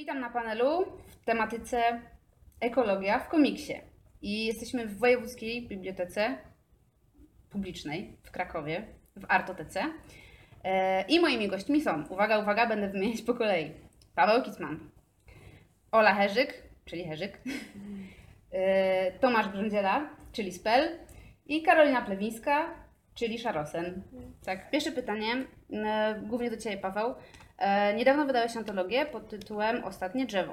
Witam na panelu w tematyce ekologia w komiksie. I jesteśmy w Wojewódzkiej Bibliotece Publicznej w Krakowie, w Artotece. E, I moimi gośćmi są, uwaga, uwaga, będę wymieniać po kolei. Paweł Kicman, Ola Herzyk, czyli Herzyk, e, Tomasz Grządziela, czyli Spel i Karolina Plewińska, czyli Szarosen. Tak, pierwsze pytanie, e, głównie do Ciebie Paweł. E, Niedawno wydałeś antologię pod tytułem Ostatnie drzewo.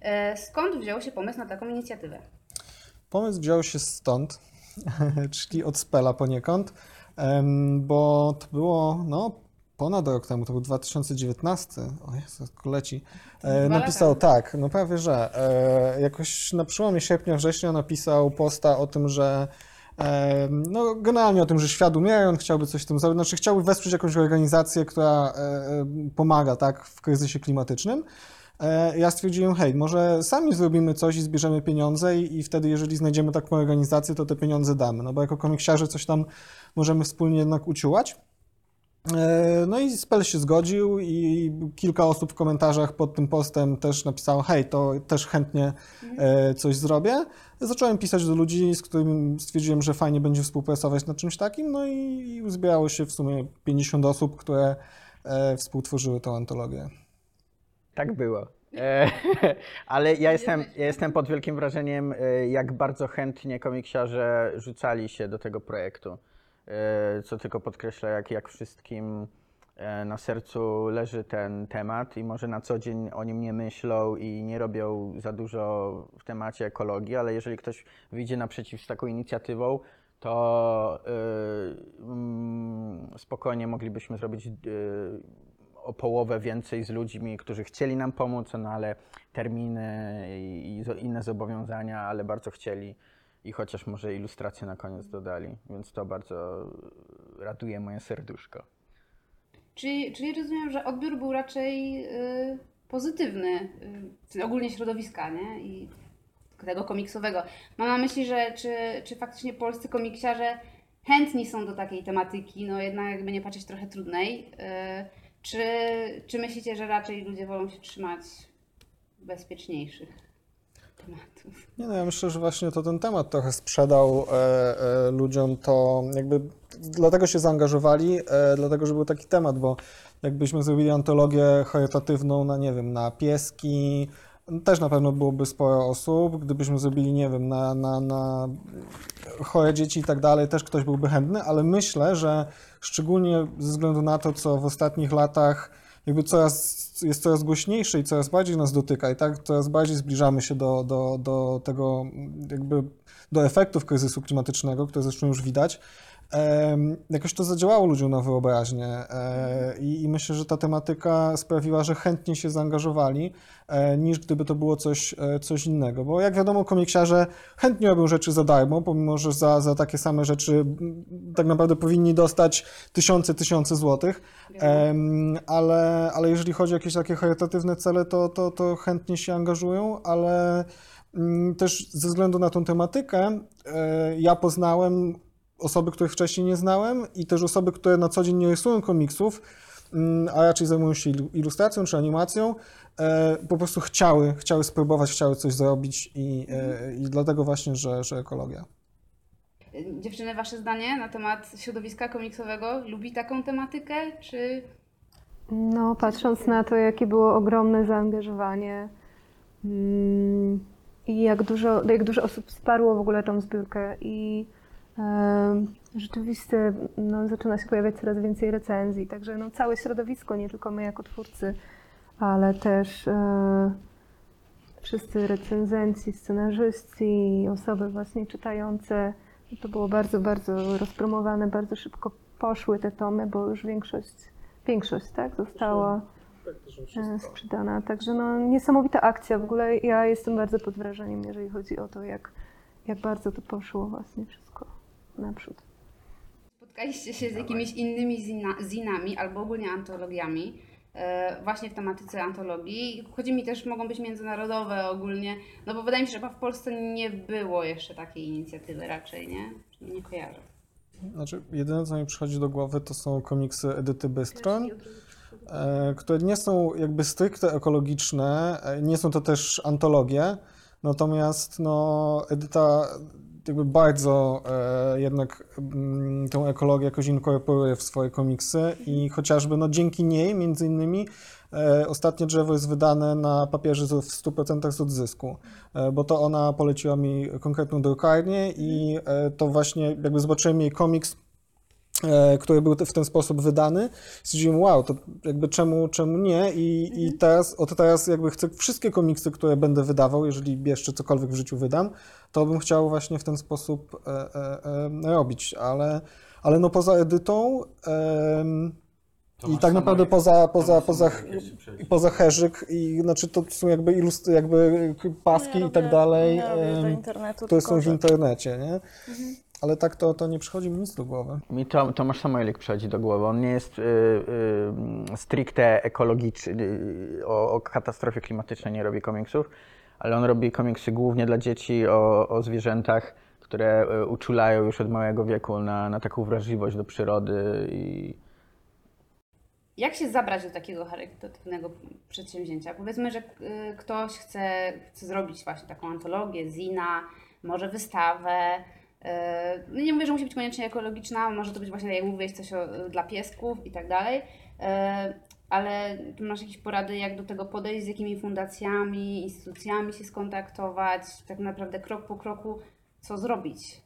E, Skąd wziął się pomysł na taką inicjatywę? Pomysł wziął się stąd, czyli od Spela poniekąd, bo to było no, ponad rok temu, to był 2019, o Jezu, leci. E, napisał tak, no prawie że, e, jakoś na przełomie sierpnia, września napisał posta o tym, że no generalnie o tym, że świat umiera, on chciałby coś w tym zrobić, znaczy chciałby wesprzeć jakąś organizację, która e, e, pomaga tak, w kryzysie klimatycznym. E, Ja stwierdziłem, hej, może sami zrobimy coś i zbierzemy pieniądze i, i wtedy, jeżeli znajdziemy taką organizację, to te pieniądze damy, no bo jako komiksiarze coś tam możemy wspólnie jednak uciułać. E, No i Spell się zgodził i kilka osób w komentarzach pod tym postem też napisało, hej, to też chętnie e, coś zrobię. Zacząłem pisać do ludzi, z którymi stwierdziłem, że fajnie będzie współpracować nad czymś takim, no i, uzbierało się w sumie 50 osób, które e, współtworzyły tą antologię. Tak było. Ale ja jestem, ja jestem pod wielkim wrażeniem, jak bardzo chętnie komiksiarze rzucali się do tego projektu. E, Co tylko podkreśla, jak, jak wszystkim e, na sercu leży ten temat i może na co dzień o nim nie myślą i nie robią za dużo w temacie ekologii, ale jeżeli ktoś wyjdzie naprzeciw z taką inicjatywą, to mm, spokojnie moglibyśmy zrobić e, o połowę więcej z ludźmi, którzy chcieli nam pomóc, no ale terminy i, i inne zobowiązania, ale bardzo chcieli i chociaż może ilustrację na koniec dodali, więc to bardzo raduje moje serduszko. Czyli, czyli rozumiem, że odbiór był raczej y, pozytywny, y, ogólnie środowiska, nie? I tego komiksowego. Mam na myśli, że czy, czy faktycznie polscy komiksiarze chętni są do takiej tematyki, no jednak jakby nie patrzeć trochę trudnej. Y, czy, czy myślicie, że raczej ludzie wolą się trzymać bezpieczniejszych Nie no, ja myślę, że właśnie to ten temat trochę sprzedał e, e, ludziom, to jakby dlatego się zaangażowali, e, dlatego, że był taki temat, bo jakbyśmy zrobili antologię charytatywną na, nie wiem, na pieski, też na pewno byłoby sporo osób, gdybyśmy zrobili, nie wiem, na, na, na chore dzieci i tak dalej, też ktoś byłby chętny, ale myślę, że szczególnie ze względu na to, co w ostatnich latach jakby coraz, jest coraz głośniejsze i coraz bardziej nas dotyka i tak coraz bardziej zbliżamy się do, do, do tego jakby do efektów kryzysu klimatycznego, które zresztą już widać. Jakoś to zadziałało ludziom na wyobraźnię e, i, i myślę, że ta tematyka sprawiła, że chętnie się zaangażowali, e, niż gdyby to było coś, e, coś innego. Bo jak wiadomo, komiksiarze chętnie robią rzeczy za darmo, pomimo, że za, za takie same rzeczy tak naprawdę powinni dostać tysiące, tysiące złotych. Ale, ale jeżeli chodzi o jakieś takie charytatywne cele, to, to, to chętnie się angażują, ale mm, też ze względu na tą tematykę ja poznałem osoby, których wcześniej nie znałem i też osoby, które na co dzień nie rysują komiksów, mm, a raczej zajmują się ilu- ilustracją czy animacją, e, po prostu chciały, chciały spróbować, chciały coś zrobić i, e, i dlatego właśnie, że, że ekologia. Dziewczyny, wasze zdanie na temat środowiska komiksowego? Lubi taką tematykę, czy No, patrząc na to, jakie było ogromne zaangażowanie mm, i jak dużo, jak dużo osób wsparło w ogóle tą zbiórkę i rzeczywiście no, zaczyna się pojawiać coraz więcej recenzji, także no, całe środowisko, nie tylko my jako twórcy, ale też e, wszyscy recenzenci, scenarzyści, osoby właśnie czytające, to było bardzo, bardzo rozpromowane, bardzo szybko poszły te tomy, bo już większość Większość, tak, została e, sprzedana. Także no, niesamowita akcja. W ogóle ja jestem bardzo pod wrażeniem, jeżeli chodzi o to, jak, jak bardzo to poszło właśnie wszystko naprzód. spotkaliście się z jakimiś innymi zina, zinami albo ogólnie antologiami? e, Właśnie w tematyce antologii. Chodzi mi też, mogą być międzynarodowe ogólnie, no bo wydaje mi się, że chyba w Polsce nie było jeszcze takiej inicjatywy raczej, nie? Nie kojarzę. Znaczy, jedyne co mi przychodzi do głowy to są komiksy Edyty Bystron. e, które nie są jakby stricte ekologiczne, e, nie są to też antologie, natomiast no, Edyta jakby bardzo e, jednak mm, tą ekologię jakoś inkorporuje w swoje komiksy i chociażby no, dzięki niej między innymi e, ostatnie drzewo jest wydane na papierze z- w 100% z odzysku, e, bo to ona poleciła mi konkretną drukarnię i e, to właśnie jakby zobaczyłem jej komiks który był w ten sposób wydany. Stwierdziłem, wow, to jakby czemu, czemu nie? I, I teraz, od teraz jakby chcę wszystkie komiksy, które będę wydawał, jeżeli jeszcze cokolwiek w życiu wydam, to bym chciał właśnie w ten sposób e, e, e, robić, ale, ale no poza edytą i tak naprawdę poza, poza, poza, i poza herzyk i znaczy to są jakby ilustr, jakby paski No ja i tak robię- dalej, ja które tylko są w że- internecie, nie? Ale tak to, to nie przychodzi mi nic do głowy. Mi to, Tomasz Samojlik przychodzi do głowy. On nie jest y, y, stricte ekologiczny, y, o, o katastrofie klimatycznej nie robi komiksów, ale on robi komiksy głównie dla dzieci o, o zwierzętach, które y, uczulają już od małego wieku na, na taką wrażliwość do przyrody i Jak się zabrać do takiego charytatywnego przedsięwzięcia? Powiedzmy, że y, ktoś chce, chce zrobić właśnie taką antologię, zina, może wystawę. Y, No nie mówię, że musi być koniecznie ekologiczna, może to być właśnie, tak jak mówiłeś, coś o, dla piesków i tak dalej. y, Ale tu masz jakieś porady, jak do tego podejść, z jakimi fundacjami, instytucjami się skontaktować, tak naprawdę krok po kroku, co zrobić?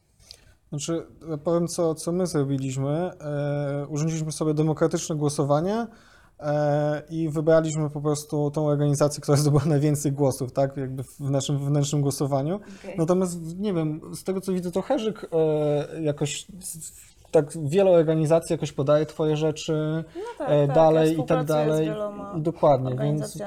Znaczy, powiem, co, co my zrobiliśmy. E, urządziliśmy sobie demokratyczne głosowanie e, i wybraliśmy po prostu tą organizację, która zdobyła najwięcej głosów, tak, jakby w naszym wewnętrznym głosowaniu. Okej. Natomiast, nie wiem, z tego co widzę, to Herzyk e, jakoś, tak wiele organizacji jakoś podaje twoje rzeczy No tak, e, tak, dalej ja i tak dalej. Dokładnie, więc,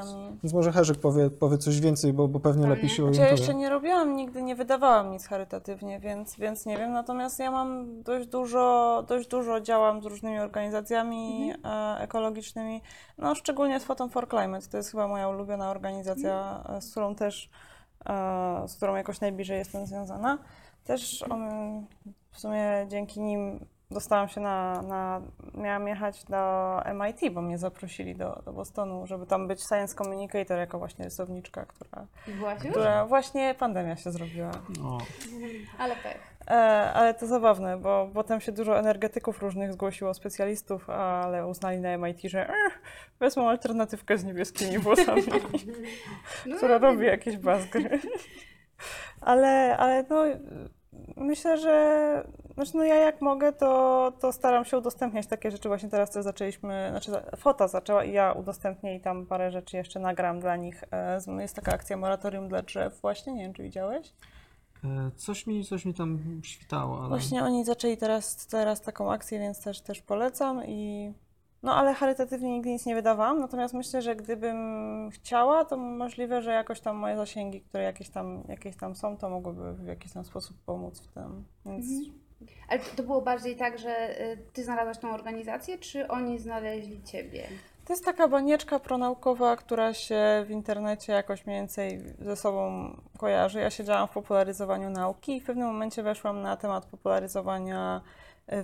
więc może Herzyk powie, powie coś więcej, bo, bo pewnie Pewnie. lepiej się Znaczy, orientuje. ja jeszcze nie robiłam, nigdy nie wydawałam nic charytatywnie, więc, więc nie wiem. Natomiast ja mam dość dużo, dość dużo działam z różnymi organizacjami e, ekologicznymi, no szczególnie z Photon for Climate. To jest chyba moja ulubiona organizacja, e, z którą też, z którą jakoś najbliżej jestem związana. Też um, w sumie dzięki nim dostałam się na, na, miałam jechać do MIT, bo mnie zaprosili do, do Bostonu, żeby tam być Science Communicator jako właśnie rysowniczka, która która właśnie pandemia się zrobiła. Ale tak. E, ale to zabawne, bo potem się dużo energetyków różnych zgłosiło, specjalistów, ale uznali na MIT, że eh, wezmą alternatywkę z niebieskimi włosami, No, która robi jakieś bazgry. ale, ale no, myślę, że znaczy no ja jak mogę, to, to staram się udostępniać takie rzeczy. Właśnie teraz też zaczęliśmy, znaczy Fota zaczęła i ja udostępnię i tam parę rzeczy jeszcze nagram dla nich. E, z- Jest taka akcja Moratorium dla drzew właśnie, nie wiem czy widziałeś? E, Coś mi, coś mi tam świtało, ale... Właśnie oni zaczęli teraz, teraz taką akcję, więc też, też polecam i no ale charytatywnie nigdy nic nie wydawałam, natomiast myślę, że gdybym chciała, to możliwe, że jakoś tam moje zasięgi, które jakieś tam, jakieś tam są, to mogłyby w jakiś tam sposób pomóc w tym, więc Ale to było bardziej tak, że y, ty znalazłaś tą organizację, czy oni znaleźli ciebie? to jest taka banieczka pronaukowa, która się w internecie jakoś mniej więcej ze sobą kojarzy. Ja siedziałam w popularyzowaniu nauki i w pewnym momencie weszłam na temat popularyzowania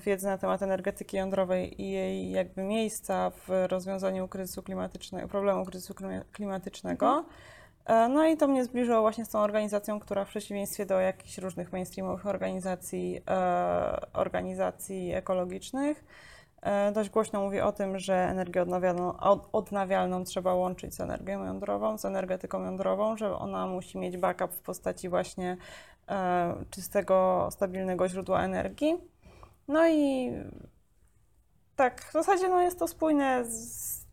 wiedzy na temat energetyki jądrowej i jej jakby miejsca w rozwiązaniu kryzysu klimatycznego, problemu kryzysu klima- klimatycznego. E, No i to mnie zbliżyło właśnie z tą organizacją, która w przeciwieństwie do jakichś różnych mainstreamowych organizacji, e, organizacji ekologicznych, e, dość głośno mówi o tym, że energię odnawialną, od- odnawialną trzeba łączyć z energią jądrową, z energetyką jądrową, że ona musi mieć backup w postaci właśnie e, czystego, stabilnego źródła energii. No i tak, w zasadzie no jest to spójne z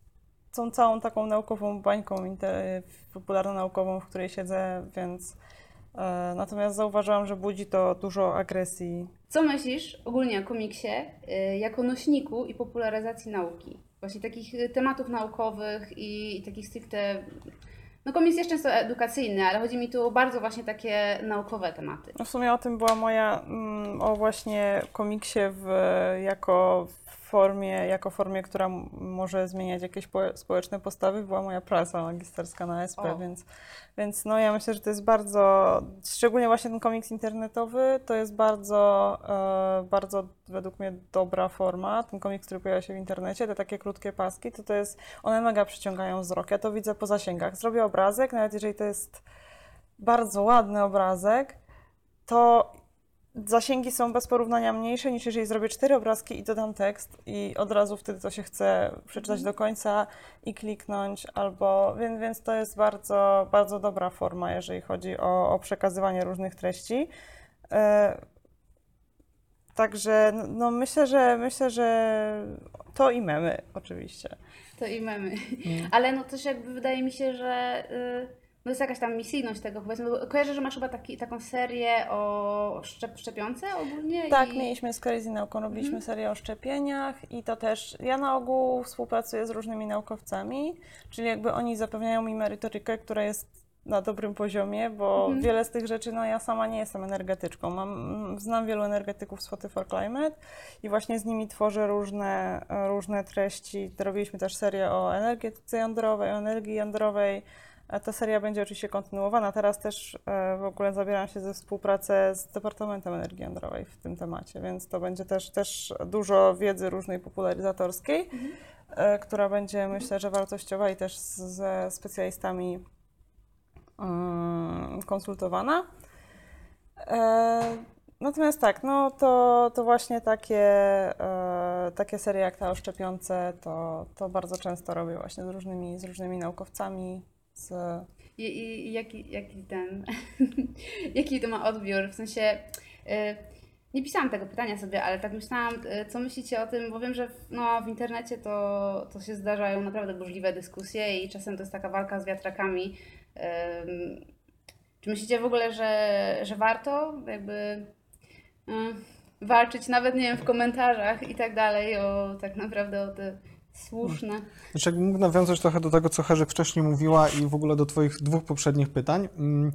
tą całą taką naukową bańką popularno-naukową, w której siedzę, więc e, natomiast zauważyłam, że budzi to dużo agresji. Co myślisz ogólnie o komiksie y, jako nośniku i popularyzacji nauki? Właśnie takich tematów naukowych i, i takich stricte... No komiks jest często edukacyjny, ale chodzi mi tu bardzo właśnie takie naukowe tematy. No w sumie o tym była moja, mm, o właśnie komiksie w, jako formie, jako formie, która może zmieniać jakieś po- społeczne postawy, była moja praca magisterska na SP, O. więc, więc no ja myślę, że to jest bardzo, szczególnie właśnie ten komiks internetowy, to jest bardzo, e, bardzo według mnie dobra forma. Ten komiks, który pojawia się w internecie, te takie krótkie paski, to to jest, one mega przyciągają wzrok. Ja to widzę po zasięgach. Zrobię obrazek, nawet jeżeli to jest bardzo ładny obrazek, to zasięgi są bez porównania mniejsze niż jeżeli zrobię cztery obrazki i dodam tekst i od razu wtedy to się chce przeczytać do końca i kliknąć albo, więc, więc to jest bardzo, bardzo dobra forma, jeżeli chodzi o, o przekazywanie różnych treści. E, Także no, myślę, że myślę, że to i memy oczywiście. To i memy. Ale no też jakby wydaje mi się, że y, no jest jakaś tam misyjność tego powiedzmy. Bo kojarzę, że masz chyba taki, taką serię o szczep, szczepionce ogólnie. Tak, i... mieliśmy z Crazy Nauką, robiliśmy serię o szczepieniach i to też, ja na ogół współpracuję z różnymi naukowcami, czyli jakby oni zapewniają mi merytorykę, która jest na dobrym poziomie, bo wiele z tych rzeczy, no ja sama nie jestem energetyczką. Mam, znam wielu energetyków z Photy for Climate i właśnie z nimi tworzę różne, różne treści. Robiliśmy też serię o energetyce jądrowej, o energii jądrowej. Ta seria będzie oczywiście kontynuowana. Teraz też e, w ogóle zabieram się ze współpracę z Departamentem Energii Jądrowej w tym temacie, więc to będzie też, też dużo wiedzy różnej popularyzatorskiej, e, która będzie myślę, że wartościowa i też ze specjalistami mm, konsultowana. E, Natomiast tak, no to, to właśnie takie, e, takie serie jak ta o szczepionce, to, to bardzo często robię właśnie z różnymi, z różnymi naukowcami, z, I, i, jaki, jaki ten, jaki to ma odbiór? W sensie, y, nie pisałam tego pytania sobie, ale tak myślałam, y, co myślicie o tym, bo wiem, że w, no, w internecie to, to się zdarzają naprawdę burzliwe dyskusje i czasem to jest taka walka z wiatrakami. Czy myślicie w ogóle, że, że warto jakby y, walczyć nawet, nie wiem, w komentarzach i tak dalej o tak naprawdę o te słuszne... Znaczy, jakbym mógł nawiązać trochę do tego, co Herzyk wcześniej mówiła i w ogóle do Twoich dwóch poprzednich pytań, mm,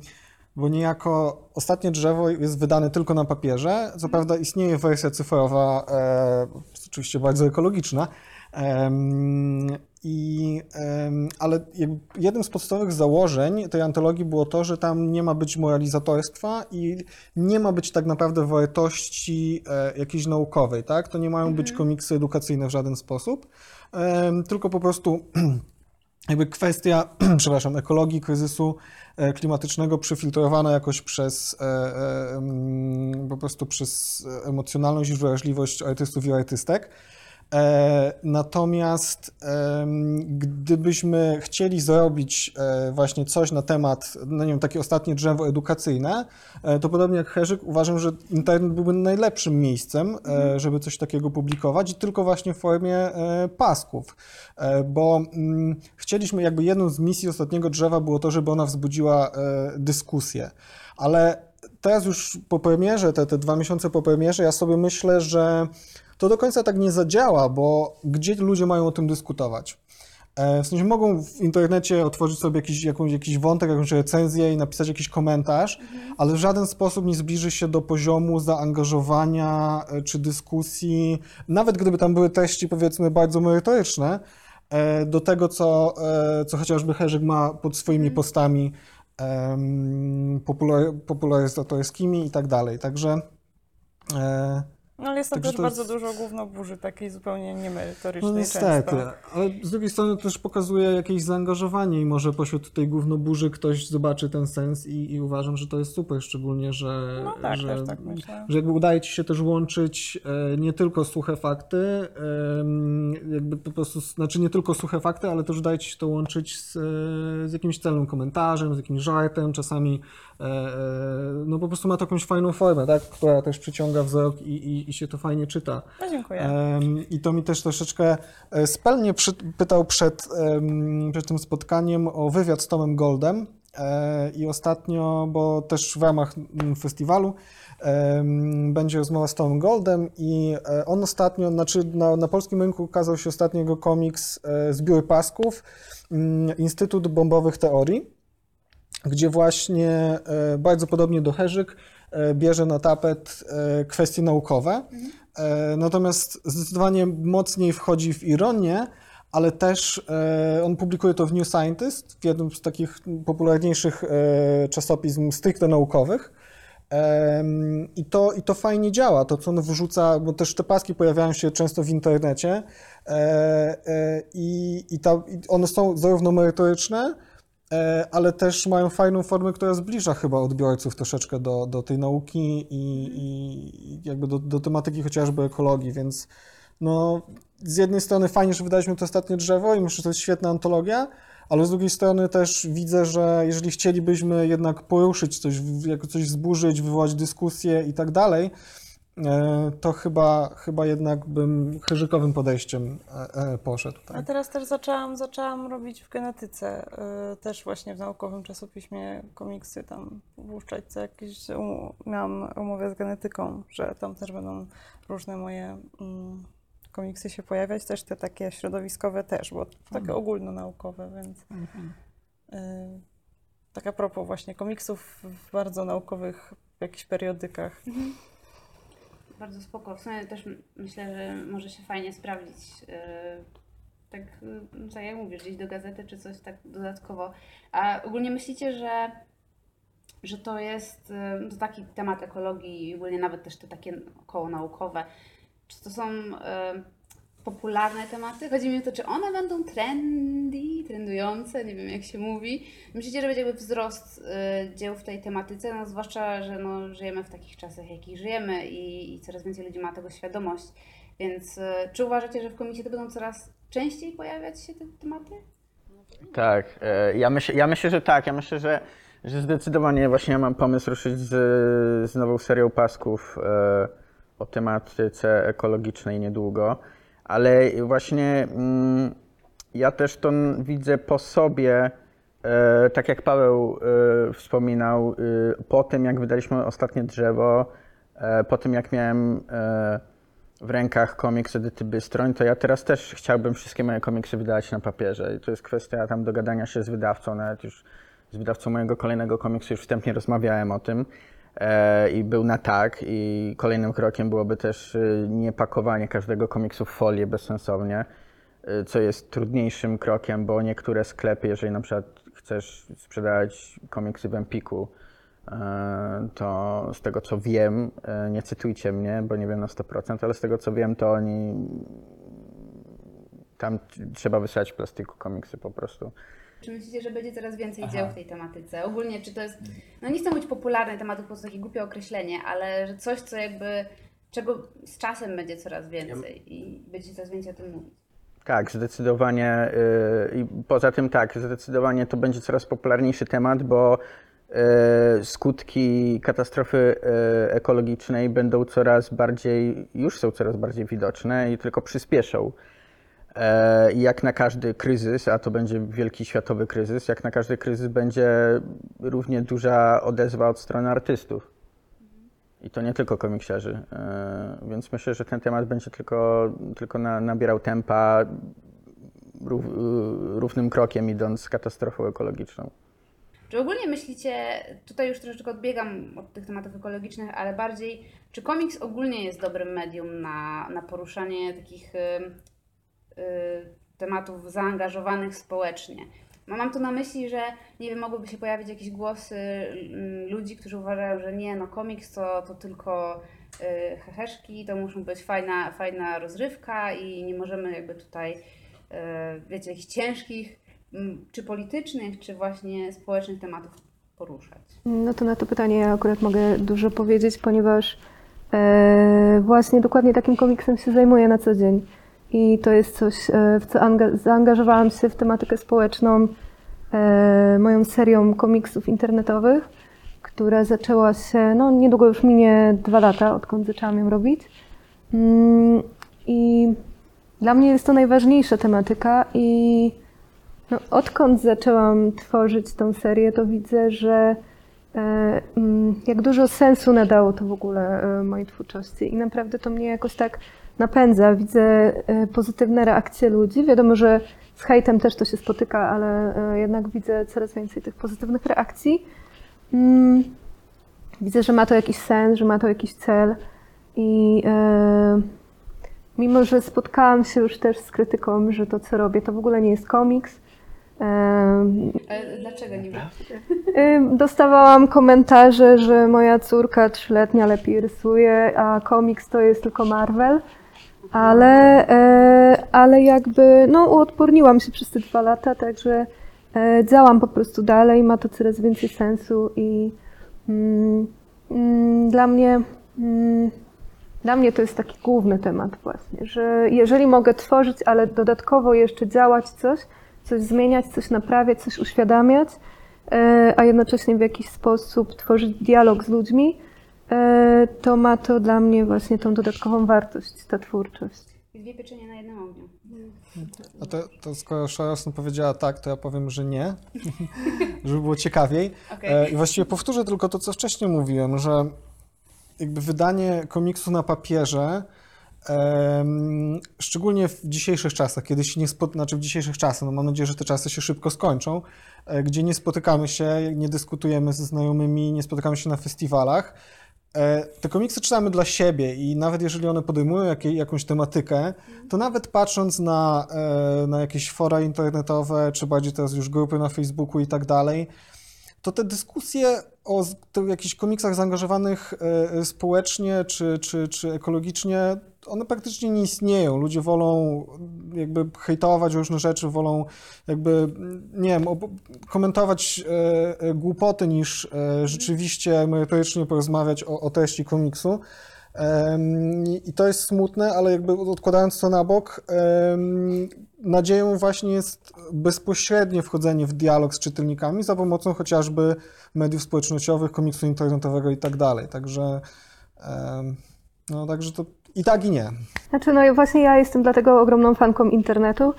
bo niejako ostatnie drzewo jest wydane tylko na papierze. Co prawda istnieje wersja cyfrowa, e, oczywiście bardzo ekologiczna, i, ale jednym z podstawowych założeń tej antologii było to, że tam nie ma być moralizatorstwa i nie ma być tak naprawdę wartości e, jakiejś naukowej, tak? To nie mają być komiksy edukacyjne w żaden sposób, tylko po prostu jakby kwestia, przepraszam, ekologii, kryzysu e, klimatycznego przyfiltrowana jakoś przez e, po prostu przez emocjonalność i wrażliwość artystów i artystek. E, Natomiast gdybyśmy chcieli zrobić e, właśnie coś na temat, no nie wiem, takie ostatnie drzewo edukacyjne, e, to podobnie jak Herzyk uważam, że internet byłby najlepszym miejscem, e, żeby coś takiego publikować i tylko właśnie w formie pasków, bo mm, chcieliśmy, jakby jedną z misji ostatniego drzewa było to, żeby ona wzbudziła dyskusję, ale teraz już po premierze, te, te dwa miesiące po premierze, ja sobie myślę, że to do końca tak nie zadziała, bo gdzie ludzie mają o tym dyskutować? E, W sensie mogą w internecie otworzyć sobie jakiś, jakąś, jakiś wątek, jakąś recenzję i napisać jakiś komentarz, ale w żaden sposób nie zbliży się do poziomu zaangażowania e, czy dyskusji, nawet gdyby tam były treści powiedzmy bardzo merytoryczne, e, do tego, co, co chociażby Herzyk ma pod swoimi postami em, popular, popularyzatorskimi i tak dalej. Także e, no ale jest tam Także też bardzo jest- dużo gównoburzy, takiej zupełnie niemerytorycznej No niestety, często. ale z drugiej strony też pokazuje jakieś zaangażowanie i może pośród tej głównoburzy ktoś zobaczy ten sens i, i uważam, że to jest super, szczególnie, że, No tak, że, tak że jakby udaje ci się też łączyć e, nie tylko suche fakty, jakby po prostu, znaczy nie tylko suche fakty, ale też udaje ci się to łączyć z, e, z jakimś celnym komentarzem, z jakimś żartem, czasami no po prostu ma to jakąś fajną formę, tak, która też przyciąga wzrok i, i, i się to fajnie czyta. No dziękuję. I to mi też troszeczkę e, Spel mnie przy, pytał przed, przed tym spotkaniem o wywiad z Tomem Goldem e, i ostatnio, bo też w ramach mm, festiwalu będzie rozmowa z Tomem Goldem i e, on ostatnio, znaczy na, na polskim rynku ukazał się ostatnio jego komiks e, Zbiór Pasków, mm, Instytut Bombowych Teorii gdzie właśnie e, bardzo podobnie do Herzyk e, bierze na tapet e, kwestie naukowe. Natomiast zdecydowanie mocniej wchodzi w ironię, ale też on publikuje to w New Scientist, w jednym z takich popularniejszych czasopism stricte naukowych. I to, I to fajnie działa, to co on wrzuca, bo też te paski pojawiają się często w internecie. I, i, ta, i one są zarówno merytoryczne, ale też mają fajną formę, która zbliża chyba odbiorców troszeczkę do, do tej nauki i, i jakby do, do tematyki chociażby ekologii, więc no, z jednej strony fajnie, że wydaliśmy to ostatnie drzewo i myślę, że to jest świetna antologia, ale z drugiej strony też widzę, że jeżeli chcielibyśmy jednak poruszyć coś, jako coś wzburzyć, wywołać dyskusję i tak dalej, e, to chyba, chyba jednak bym chyżykowym podejściem e, e, poszedł. A Tak? teraz też zaczęłam, zaczęłam robić w genetyce, też właśnie w naukowym czasopiśmie komiksy tam puszczać co jakieś, um, miałam umowę z genetyką, że tam też będą różne moje mm, komiksy się pojawiać, też te takie środowiskowe też, bo takie ogólnonaukowe, więc y, tak a propos właśnie komiksów w bardzo naukowych jakichś periodykach. Bardzo spoko. W sumie też myślę, że może się fajnie sprawdzić. yy, Tak, yy, tak jak mówisz, gdzieś do gazety czy coś tak dodatkowo. A ogólnie myślicie, że, że to jest yy, to taki temat ekologii ogólnie nawet też te takie około naukowe. Czy to są popularne tematy? Chodzi mi o to, czy one będą trendy, trendujące, nie wiem jak się mówi. Myślicie, że będzie jakby wzrost y, dzieł w tej tematyce, no zwłaszcza, że no, żyjemy w takich czasach, jakich żyjemy i, i coraz więcej ludzi ma tego świadomość. Więc y, czy uważacie, że w komisji to będą coraz częściej pojawiać się te tematy? Tak, e, ja myślę, ja myślę, że tak. Ja myślę, że, że zdecydowanie właśnie ja mam pomysł ruszyć z, z nową serią pasków e, o tematyce ekologicznej niedługo, ale właśnie mm, ja też to widzę po sobie, e, tak jak Paweł e, wspominał, e, po tym jak wydaliśmy ostatnie drzewo, po tym jak miałem w rękach komiks Edyty Bystroń, to ja teraz też chciałbym wszystkie moje komiksy wydać na papierze. I to jest kwestia tam dogadania się z wydawcą, nawet już z wydawcą mojego kolejnego komiksu już wstępnie rozmawiałem o tym i był na tak. I kolejnym krokiem byłoby też e, nie pakowanie każdego komiksu w folię bezsensownie, e, co jest trudniejszym krokiem, bo niektóre sklepy, jeżeli na przykład chcesz sprzedawać komiksy w Empiku, E, to z tego co wiem, e, nie cytujcie mnie, bo nie wiem na 100%, ale z tego co wiem, to oni tam trzeba wysłać w plastiku komiksy po prostu. Czy myślicie, że będzie coraz więcej dzieł w tej tematyce? Ogólnie, czy to jest, no nie chcę mówić popularny temat, po prostu takie głupie określenie, ale że coś, co jakby, czego z czasem będzie coraz więcej i będzie coraz więcej o tym mówić. Tak, zdecydowanie. y, I poza tym tak, zdecydowanie to będzie coraz popularniejszy temat, bo y, skutki katastrofy y, ekologicznej będą coraz bardziej, już są coraz bardziej widoczne i tylko przyspieszą. E, jak na każdy kryzys, a to będzie wielki światowy kryzys, jak na każdy kryzys będzie równie duża odezwa od strony artystów. I to nie tylko komiksiarzy. E, Więc myślę, że ten temat będzie tylko, tylko na, nabierał tempa rów, równym krokiem idąc z katastrofą ekologiczną. Czy ogólnie myślicie, tutaj już troszeczkę odbiegam od tych tematów ekologicznych, ale bardziej, czy komiks ogólnie jest dobrym medium na, na poruszanie takich tematów zaangażowanych społecznie? No, mam tu na myśli, że nie wiem, mogłyby się pojawić jakieś głosy mm, ludzi, którzy uważają, że nie, no komiks to, to tylko y, heheszki, to muszą być fajna, fajna rozrywka i nie możemy jakby tutaj, y, wiecie, jakichś ciężkich mm, czy politycznych, czy właśnie społecznych tematów poruszać. No to na to pytanie ja akurat mogę dużo powiedzieć, ponieważ e, właśnie dokładnie takim komiksem się zajmuję na co dzień. I to jest coś, e, w co anga- zaangażowałam się w tematykę społeczną e, moją serią komiksów internetowych, która zaczęła się, no niedługo już minie dwa lata, odkąd zaczęłam ją robić. Mm, I dla mnie jest to najważniejsza tematyka i no, odkąd zaczęłam tworzyć tą serię, to widzę, że e, mm, jak dużo sensu nadało to w ogóle mojej twórczości i naprawdę to mnie jakoś tak napędza. Widzę e, pozytywne reakcje ludzi. Wiadomo, że z hejtem też to się spotyka, ale e, jednak widzę coraz więcej tych pozytywnych reakcji. Mm, Widzę, że ma to jakiś sens, że ma to jakiś cel. I e, mimo, że spotkałam się już też z krytyką, że to, co robię, to w ogóle nie jest komiks. Ale dlaczego? Ym, Dostawałam komentarze, że moja córka trzyletnia lepiej rysuje, a komiks to jest tylko Marvel. Ale, e, ale jakby, no uodporniłam się przez te dwa lata, także e, działam po prostu dalej, ma to coraz więcej sensu i mm, mm, dla mnie, mm, dla mnie to jest taki główny temat właśnie, że jeżeli mogę tworzyć, ale dodatkowo jeszcze działać coś, coś zmieniać, coś naprawiać, coś uświadamiać, e, a jednocześnie w jakiś sposób tworzyć dialog z ludźmi, to ma to dla mnie właśnie tą dodatkową wartość, ta twórczość. Dwie pieczenie na jednym ogniu. A to, to skoro Szarosn powiedziała tak, to ja powiem, że nie, żeby było ciekawiej. Okej. E, I właściwie powtórzę tylko to, co wcześniej mówiłem, że jakby wydanie komiksu na papierze, em, szczególnie w dzisiejszych czasach, kiedy się nie spot... znaczy w dzisiejszych czasach, no mam nadzieję, że te czasy się szybko skończą, e, gdzie nie spotykamy się, nie dyskutujemy ze znajomymi, nie spotykamy się na festiwalach, E, Te komiksy czytamy dla siebie i nawet jeżeli one podejmują jakąś tematykę, to nawet patrząc na, e, na jakieś fora internetowe, czy bardziej teraz już grupy na Facebooku i tak dalej, to te dyskusje o jakichś komiksach zaangażowanych e, społecznie czy, czy, czy ekologicznie, one praktycznie nie istnieją. Ludzie wolą jakby hejtować różne rzeczy, wolą jakby, nie wiem, komentować e, e, głupoty niż e, rzeczywiście merytorycznie porozmawiać o, o treści komiksu. I to jest smutne, ale jakby odkładając to na bok, nadzieją właśnie jest bezpośrednie wchodzenie w dialog z czytelnikami za pomocą chociażby mediów społecznościowych, komiksu internetowego i tak dalej. Także, no, także to i tak i nie. Znaczy, no właśnie ja jestem dlatego ogromną fanką internetu,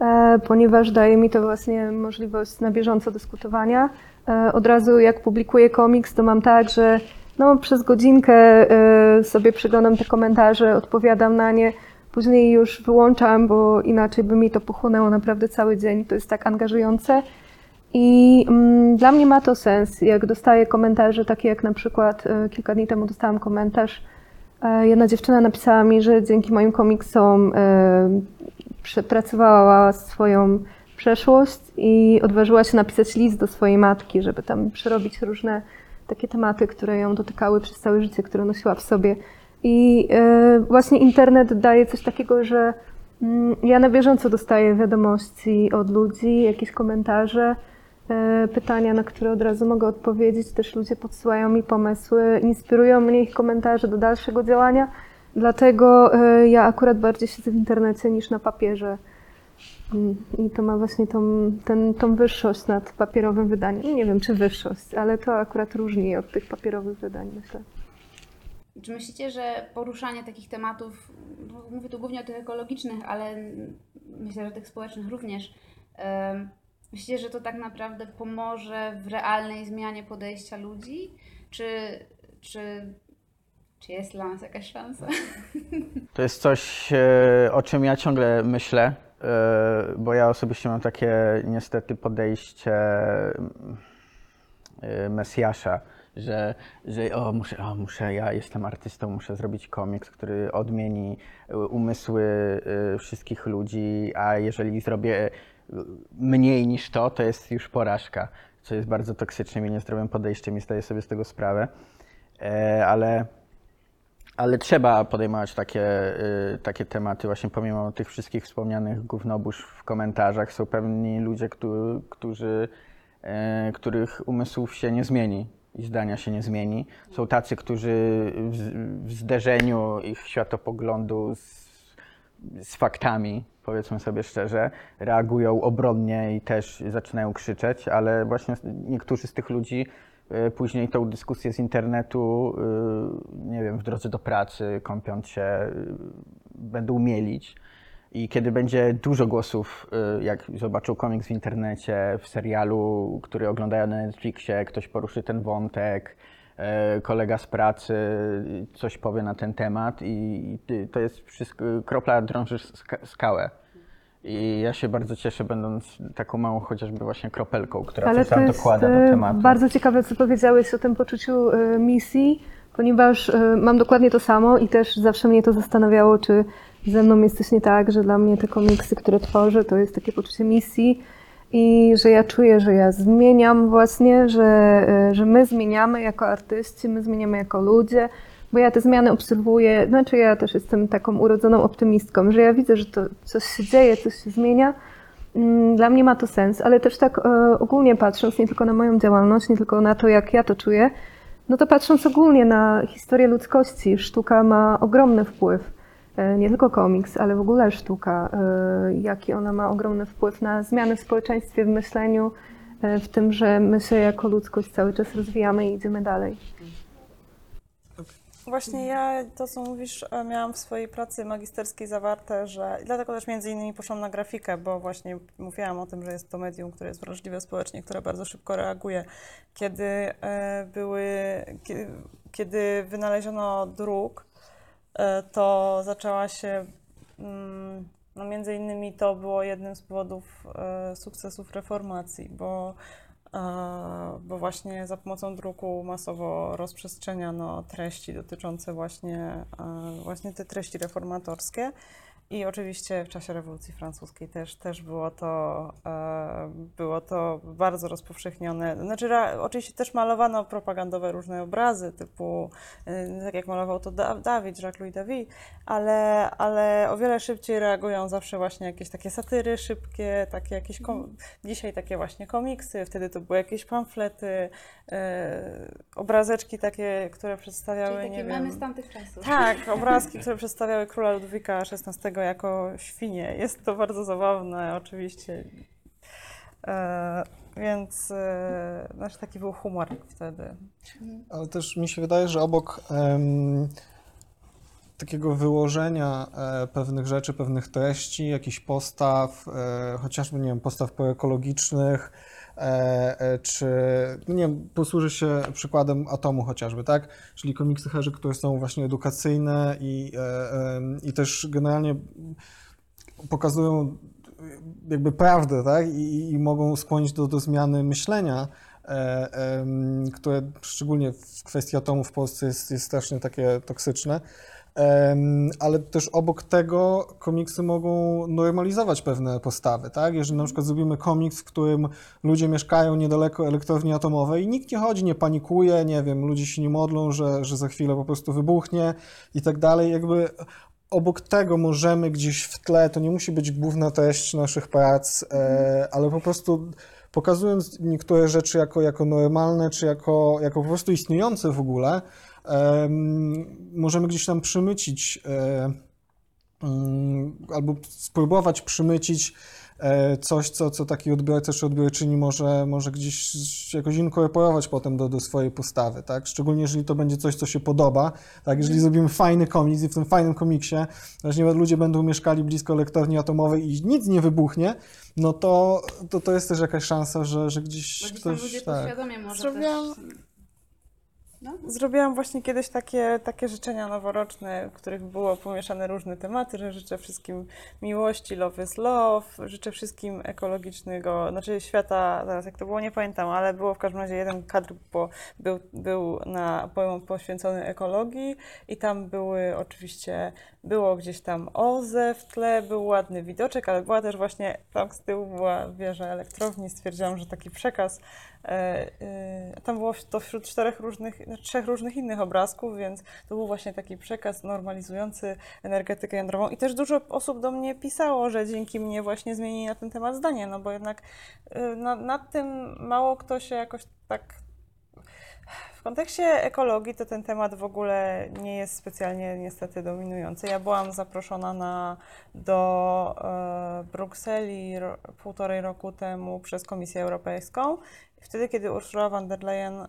e, ponieważ daje mi to właśnie możliwość na bieżąco dyskutowania. E, od razu jak publikuję komiks, to mam tak, że no, przez godzinkę e, sobie przeglądam te komentarze, odpowiadam na nie, później już wyłączam, bo inaczej by mi to pochłonęło naprawdę cały dzień. To jest tak angażujące. I mm, dla mnie ma to sens, jak dostaję komentarze, takie jak na przykład e, kilka dni temu dostałam komentarz, E, Jedna dziewczyna napisała mi, że dzięki moim komiksom e, przepracowała swoją przeszłość i odważyła się napisać list do swojej matki, żeby tam przerobić różne takie tematy, które ją dotykały przez całe życie, które nosiła w sobie. I e, właśnie internet daje coś takiego, że mm, ja na bieżąco dostaję wiadomości od ludzi, jakieś komentarze, e, pytania, na które od razu mogę odpowiedzieć. Też ludzie podsyłają mi pomysły, inspirują mnie ich komentarze do dalszego działania. Dlatego e, ja akurat bardziej siedzę w internecie niż na papierze. I to ma właśnie tą, ten, tą wyższość nad papierowym wydaniem. Nie wiem, czy wyższość, ale to akurat różni od tych papierowych wydań, myślę. Czy myślicie, że poruszanie takich tematów, no, mówię tu głównie o tych ekologicznych, ale myślę, że tych społecznych również, myślicie, że to tak naprawdę pomoże w realnej zmianie podejścia ludzi? Czy, czy, czy jest dla nas jakaś szansa? To jest coś, e, o czym ja ciągle myślę, bo ja osobiście mam takie niestety podejście mm, e, Mesjasza, że, że o, muszę, o, muszę, ja jestem artystą, muszę zrobić komiks, który odmieni e, umysły e, wszystkich ludzi, a jeżeli zrobię e, mniej niż to, to jest już porażka, co jest bardzo toksycznym i niezdrowym podejściem i zdaję sobie z tego sprawę. E, Ale ale trzeba podejmować takie, y, takie tematy, właśnie pomimo tych wszystkich wspomnianych gównobóż w komentarzach, są pewni ludzie, którzy, którzy, y, których umysłów się nie zmieni i zdania się nie zmieni. Są tacy, którzy w, w zderzeniu ich światopoglądu z, z faktami, powiedzmy sobie szczerze, reagują obronnie i też zaczynają krzyczeć, ale właśnie niektórzy z tych ludzi y, później tą dyskusję z internetu, drodze do pracy, kąpiąc się, y, będą mielić. I kiedy będzie dużo głosów, y, jak zobaczą komiks w internecie, w serialu, który oglądają na Netflixie, ktoś poruszy ten wątek, e, kolega z pracy coś powie na ten temat i to jest wszystko, kropla drąży ska- skałę. I ja się bardzo cieszę, będąc taką małą chociażby właśnie kropelką, która Ale coś tam dokłada do tematu. bardzo ciekawe, co powiedziałeś o tym poczuciu misji, ponieważ y, mam dokładnie to samo i też zawsze mnie to zastanawiało, czy ze mną jest coś nie tak, że dla mnie te komiksy, które tworzę, to jest takie poczucie misji i że ja czuję, że ja zmieniam właśnie, że, y, że my zmieniamy jako artyści, my zmieniamy jako ludzie, bo ja te zmiany obserwuję, znaczy ja też jestem taką urodzoną optymistką, że ja widzę, że to coś się dzieje, coś się zmienia. Mm, Dla mnie ma to sens, ale też tak e, ogólnie patrząc, nie tylko na moją działalność, nie tylko na to, jak ja to czuję, no to patrząc ogólnie na historię ludzkości, sztuka ma ogromny wpływ. E, Nie tylko komiks, ale w ogóle sztuka, e, jaki ona ma ogromny wpływ na zmiany w społeczeństwie, w myśleniu, e, w tym, że my się jako ludzkość cały czas rozwijamy i idziemy dalej. Właśnie ja to, co mówisz, e, miałam w swojej pracy magisterskiej zawarte, że dlatego też między innymi poszłam na grafikę, bo właśnie mówiłam o tym, że jest to medium, które jest wrażliwe społecznie, które bardzo szybko reaguje. Kiedy e, były, kiedy, kiedy wynaleziono druk, e, to zaczęła się, mm, no między innymi to było jednym z powodów sukcesów reformacji, bo bo właśnie za pomocą druku masowo rozprzestrzeniano treści dotyczące właśnie, właśnie te treści reformatorskie. I oczywiście w czasie rewolucji francuskiej też, też było, to, e, było to bardzo rozpowszechnione. Znaczy, oczywiście też malowano propagandowe różne obrazy, typu e, tak jak malował to Da- Dawid, Jacques-Louis David, ale, ale o wiele szybciej reagują zawsze właśnie jakieś takie satyry szybkie, takie jakieś kom- dzisiaj takie właśnie komiksy, wtedy to były jakieś pamflety, e, obrazeczki takie, które przedstawiały, Czyli nie takie wiem... mamy z tamtych czasów. Tak, obrazki, które przedstawiały króla Ludwika XVI jako świnie. Jest to bardzo zabawne, oczywiście. E, więc e, znaczy taki był humor wtedy. Ale też mi się wydaje, że obok em, takiego wyłożenia e, pewnych rzeczy, pewnych treści, jakichś postaw, e, chociażby, nie wiem, postaw proekologicznych, czy, no nie wiem, posłużę się przykładem Atomu chociażby, tak? Czyli komiksy Herzy, które są właśnie edukacyjne i, e, i też generalnie pokazują jakby prawdę, tak? I, i mogą skłonić do, do zmiany myślenia, e, które szczególnie w kwestii atomu w Polsce jest, jest strasznie takie toksyczne. Ale też obok tego komiksy mogą normalizować pewne postawy, tak? Jeżeli na przykład zrobimy komiks, w którym ludzie mieszkają niedaleko elektrowni atomowej i nikt nie chodzi, nie panikuje, nie wiem, ludzie się nie modlą, że, że za chwilę po prostu wybuchnie i tak dalej, jakby obok tego możemy gdzieś w tle, to nie musi być główna treść naszych prac, e, ale po prostu pokazując niektóre rzeczy jako, jako normalne, czy jako, jako po prostu istniejące w ogóle, możemy gdzieś tam przymycić e, mm, albo spróbować przymycić e, coś, co, co taki odbiorca czy odbiorczyni może, może gdzieś jakoś inkorporować potem do, do swojej postawy, tak? Szczególnie jeżeli to będzie coś, co się podoba, tak? Jeżeli zrobimy fajny komiks i w tym fajnym komiksie właśnie ludzie będą mieszkali blisko elektrowni atomowej i nic nie wybuchnie, no to, to, to jest też jakaś szansa, że, że gdzieś Bo ktoś... ludzie tak. podświadomie może Zrobiłam- też... Zrobiłam właśnie kiedyś takie, takie życzenia noworoczne, w których było pomieszane różne tematy, że życzę wszystkim miłości, love is love, życzę wszystkim ekologicznego, znaczy świata, zaraz jak to było, nie pamiętam, ale było w każdym razie jeden kadr, bo był, był na, po- poświęcony ekologii i tam były oczywiście, było gdzieś tam OZE w tle, był ładny widoczek, ale była też właśnie, tam z tyłu była wieża elektrowni, stwierdziłam, że taki przekaz E, e, Tam było to wśród czterech różnych, znaczy trzech różnych innych obrazków, więc to był właśnie taki przekaz normalizujący energetykę jądrową. I też dużo osób do mnie pisało, że dzięki mnie właśnie zmienili na ten temat zdanie, no bo jednak e, na, nad tym mało kto się jakoś tak. W kontekście ekologii to ten temat w ogóle nie jest specjalnie niestety dominujący. Ja byłam zaproszona na, do e, Brukseli ro, półtorej roku temu przez Komisję Europejską wtedy, kiedy Ursula von der Leyen e,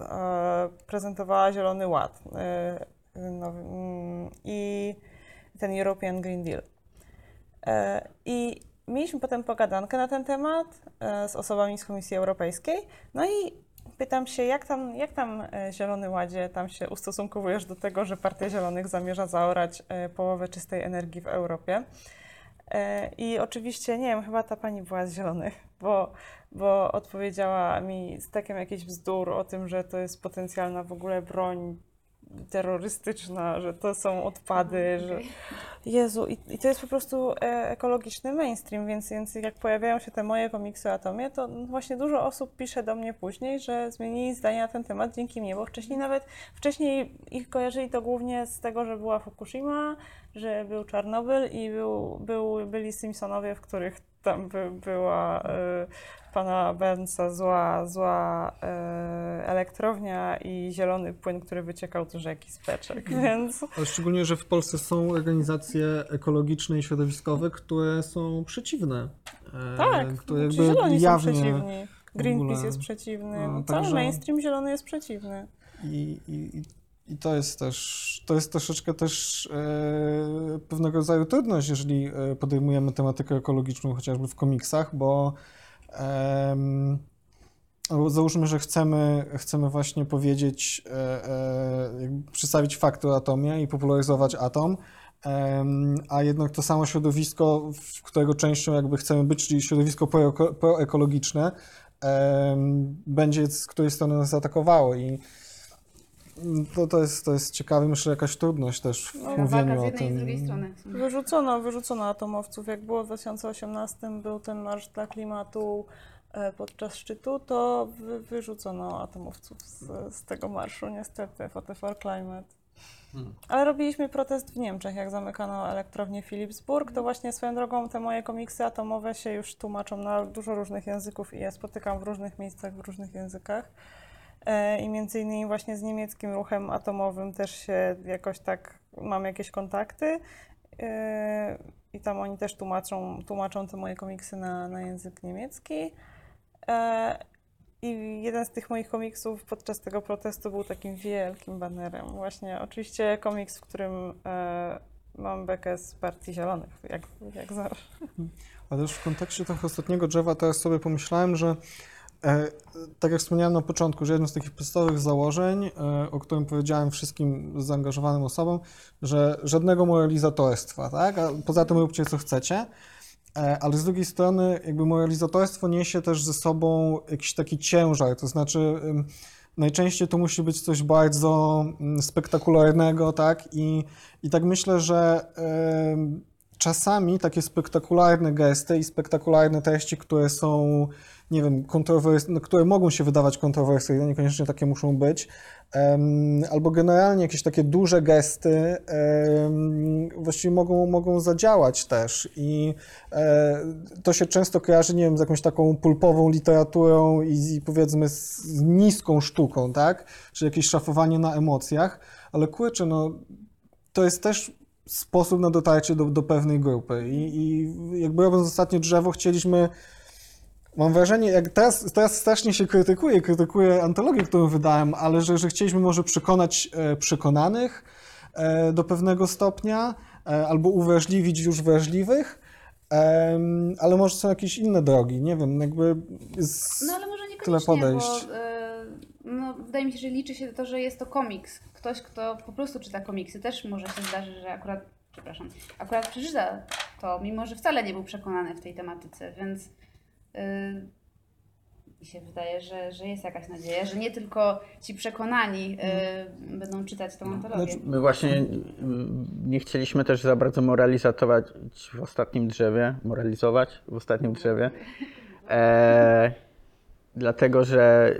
e, prezentowała Zielony Ład e, mm, i ten European Green Deal. E, I mieliśmy potem pogadankę na ten temat e, z osobami z Komisji Europejskiej. No i pytam się, jak tam, jak tam e, Zielony Ładzie, tam się ustosunkowujesz do tego, że Partia Zielonych zamierza zaorać e, połowę czystej energii w Europie. E, I oczywiście, nie wiem, chyba ta pani była z Zielonych, bo, bo odpowiedziała mi z takim jakiś bzdur o tym, że to jest potencjalna w ogóle broń terrorystyczna, że to są odpady, że Jezu, i, i to jest po prostu e, ekologiczny mainstream, więc, więc jak pojawiają się te moje komiksy o atomie, to właśnie dużo osób pisze do mnie później, że zmienili zdanie na ten temat dzięki mnie, bo wcześniej nawet, wcześniej ich kojarzyli to głównie z tego, że była Fukushima, że był Czarnobyl i był, był, byli Simpsonowie, w których tam by, była e, pana Bernsa zła, zła e, elektrownia i zielony płyn, który wyciekał do rzeki z beczek, więc... Ale szczególnie, że w Polsce są organizacje ekologiczne i środowiskowe, które są przeciwne. e, Tak, które czy jakby zieloni są jawnie przeciwni. Greenpeace jest przeciwny. No, Cały także- mainstream zielony jest przeciwny. I, i, i- to jest też, to jest troszeczkę też e, pewnego rodzaju trudność, jeżeli e, podejmujemy tematykę ekologiczną chociażby w komiksach, bo albo załóżmy, że chcemy, chcemy właśnie powiedzieć, e, e, przedstawić fakty o atomie i popularyzować atom, a jednak to samo środowisko, w którego częścią jakby chcemy być, czyli środowisko proeko- proekologiczne, em, będzie z której strony nas zaatakowało. I to, to, jest, to jest ciekawe, myślę, jakaś trudność też w No, mówieniu o jednej i z tym. drugiej strony. Wyrzucono, wyrzucono atomowców. Jak było w 2018, był ten marsz dla klimatu e, podczas szczytu, to wy, wyrzucono atomowców z, z tego marszu, niestety, Photo for Climate. Ale robiliśmy protest w Niemczech, jak zamykano elektrownię Philipsburg, to właśnie swoją drogą te moje komiksy atomowe się już tłumaczą na dużo różnych języków i ja spotykam w różnych miejscach, w różnych językach. E, I między innymi właśnie z niemieckim ruchem atomowym też się jakoś tak mam jakieś kontakty. E, I tam oni też tłumaczą, tłumaczą te moje komiksy na, na język niemiecki. E, I jeden z tych moich komiksów podczas tego protestu był takim wielkim banerem. Właśnie oczywiście komiks, w którym mam bekę z Partii Zielonych, jak, jak zawsze. Ale też w kontekście tego ostatniego drzewa teraz sobie pomyślałem, że tak jak wspomniałem na początku, że jednym z takich podstawowych założeń, e, o którym powiedziałem wszystkim zaangażowanym osobom, że żadnego moralizatorstwa, tak? A poza tym róbcie co chcecie. E, Ale z drugiej strony, jakby moralizatorstwo niesie też ze sobą jakiś taki ciężar, to znaczy najczęściej to musi być coś bardzo mm, spektakularnego, tak? I, i tak myślę, że czasami takie spektakularne gesty i spektakularne treści, które są, nie wiem, kontrowersyjne, które mogą się wydawać kontrowersyjne, niekoniecznie takie muszą być, em, albo generalnie jakieś takie duże gesty em, właściwie mogą, mogą zadziałać też i e, to się często kojarzy, nie wiem, z jakąś taką pulpową literaturą i, i powiedzmy z, z niską sztuką, tak? Czy jakieś szafowanie na emocjach, ale kurczę, no to jest też sposób na dotarcie do, do pewnej grupy. I, I jakby robiąc ostatnie drzewo, chcieliśmy. Mam wrażenie, jak teraz, teraz strasznie się krytykuje, krytykuje antologię, którą wydałem, ale że, że chcieliśmy może przekonać e, przekonanych e, do pewnego stopnia, e, albo uwrażliwić już wrażliwych, ale może są jakieś inne drogi, nie wiem, jakby. Z... No ale może tyle podejść. bo no, wydaje mi się, że liczy się to, że jest to komiks. Ktoś, kto po prostu czyta komiksy, też może się zdarzy, że akurat, przepraszam, akurat przeczyta to, mimo że wcale nie był przekonany w tej tematyce, więc y, mi się wydaje, że, że jest jakaś nadzieja, że nie tylko ci przekonani y, będą czytać tą antologię. Znaczy, My właśnie mm, nie chcieliśmy też za bardzo moralizować w ostatnim drzewie, moralizować w ostatnim drzewie, e, dlatego że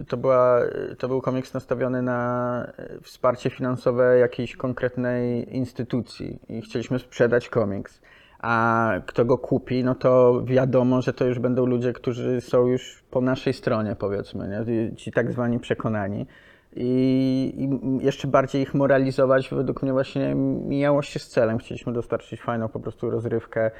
y, to, była, to był komiks nastawiony na y, wsparcie finansowe jakiejś konkretnej instytucji i chcieliśmy sprzedać komiks. A kto go kupi, no to wiadomo, że to już będą ludzie, którzy są już po naszej stronie, powiedzmy, nie? ci tak zwani przekonani. I, I jeszcze bardziej ich moralizować według mnie właśnie mijało się z celem. Chcieliśmy dostarczyć fajną po prostu rozrywkę